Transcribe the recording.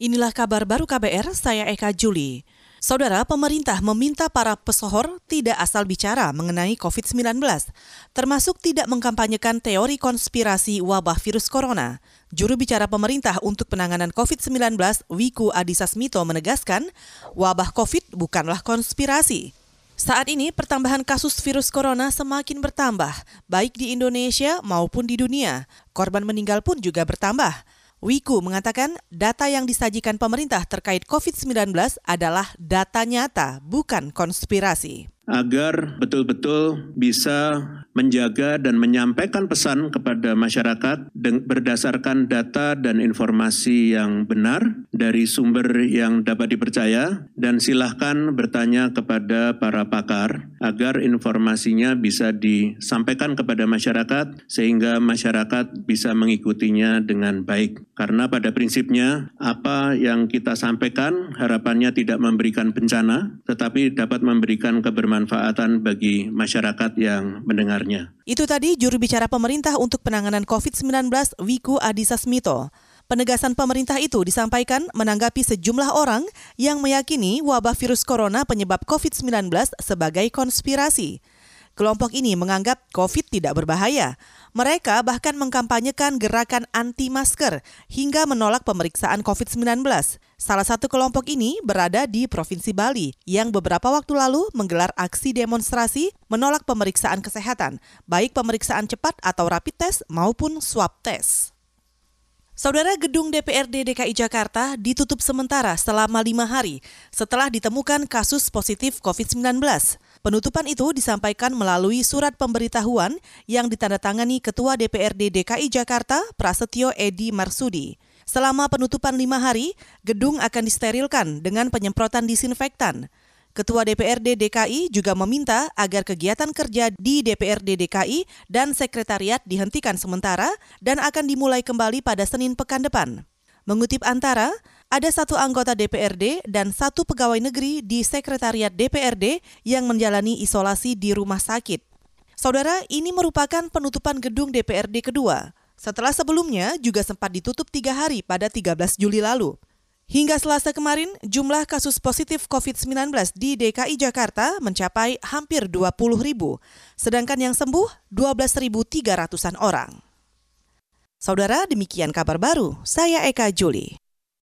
Inilah kabar baru KBR, saya Eka Juli. Saudara, pemerintah meminta para pesohor tidak asal bicara mengenai COVID-19, termasuk tidak mengkampanyekan teori konspirasi wabah virus corona. Juru bicara pemerintah untuk penanganan COVID-19, Wiku Adhisa Smito menegaskan, wabah COVID bukanlah konspirasi. Saat ini pertambahan kasus virus corona semakin bertambah, baik di Indonesia maupun di dunia. Korban meninggal pun juga bertambah. Wiku mengatakan data yang disajikan pemerintah terkait COVID-19 adalah data nyata, bukan konspirasi. Agar betul-betul bisa menjaga dan menyampaikan pesan kepada masyarakat berdasarkan data dan informasi yang benar dari sumber yang dapat dipercaya dan silahkan bertanya kepada para pakar agar informasinya bisa disampaikan kepada masyarakat sehingga masyarakat bisa mengikutinya dengan baik. Karena pada prinsipnya apa yang kita sampaikan harapannya tidak memberikan bencana tetapi dapat memberikan kebermanfaatan bagi masyarakat yang mendengarnya. Itu tadi juru bicara pemerintah untuk penanganan COVID-19 Wiku Adhisa Smito. Penegasan pemerintah itu disampaikan menanggapi sejumlah orang yang meyakini wabah virus corona penyebab COVID-19 sebagai konspirasi. Kelompok ini menganggap COVID tidak berbahaya. Mereka bahkan mengkampanyekan gerakan anti masker hingga menolak pemeriksaan COVID-19. Salah satu kelompok ini berada di Provinsi Bali yang beberapa waktu lalu menggelar aksi demonstrasi menolak pemeriksaan kesehatan, baik pemeriksaan cepat atau rapid test maupun swab test. Saudara gedung DPRD DKI Jakarta ditutup sementara selama lima hari setelah ditemukan kasus positif COVID-19. Penutupan itu disampaikan melalui surat pemberitahuan yang ditandatangani Ketua DPRD DKI Jakarta Prasetyo Edi Marsudi. Selama penutupan lima hari, gedung akan disterilkan dengan penyemprotan disinfektan. Ketua DPRD DKI juga meminta agar kegiatan kerja di DPRD DKI dan sekretariat dihentikan sementara dan akan dimulai kembali pada Senin pekan depan. Mengutip Antara, ada satu anggota DPRD dan satu pegawai negeri di Sekretariat DPRD yang menjalani isolasi di rumah sakit. Saudara, ini merupakan penutupan gedung DPRD kedua. Setelah sebelumnya juga sempat ditutup tiga hari pada 13 Juli lalu. Hingga selasa kemarin, jumlah kasus positif COVID-19 di DKI Jakarta mencapai hampir 20 ribu, sedangkan yang sembuh 12.300-an orang. Saudara, demikian kabar baru. Saya Eka Juli.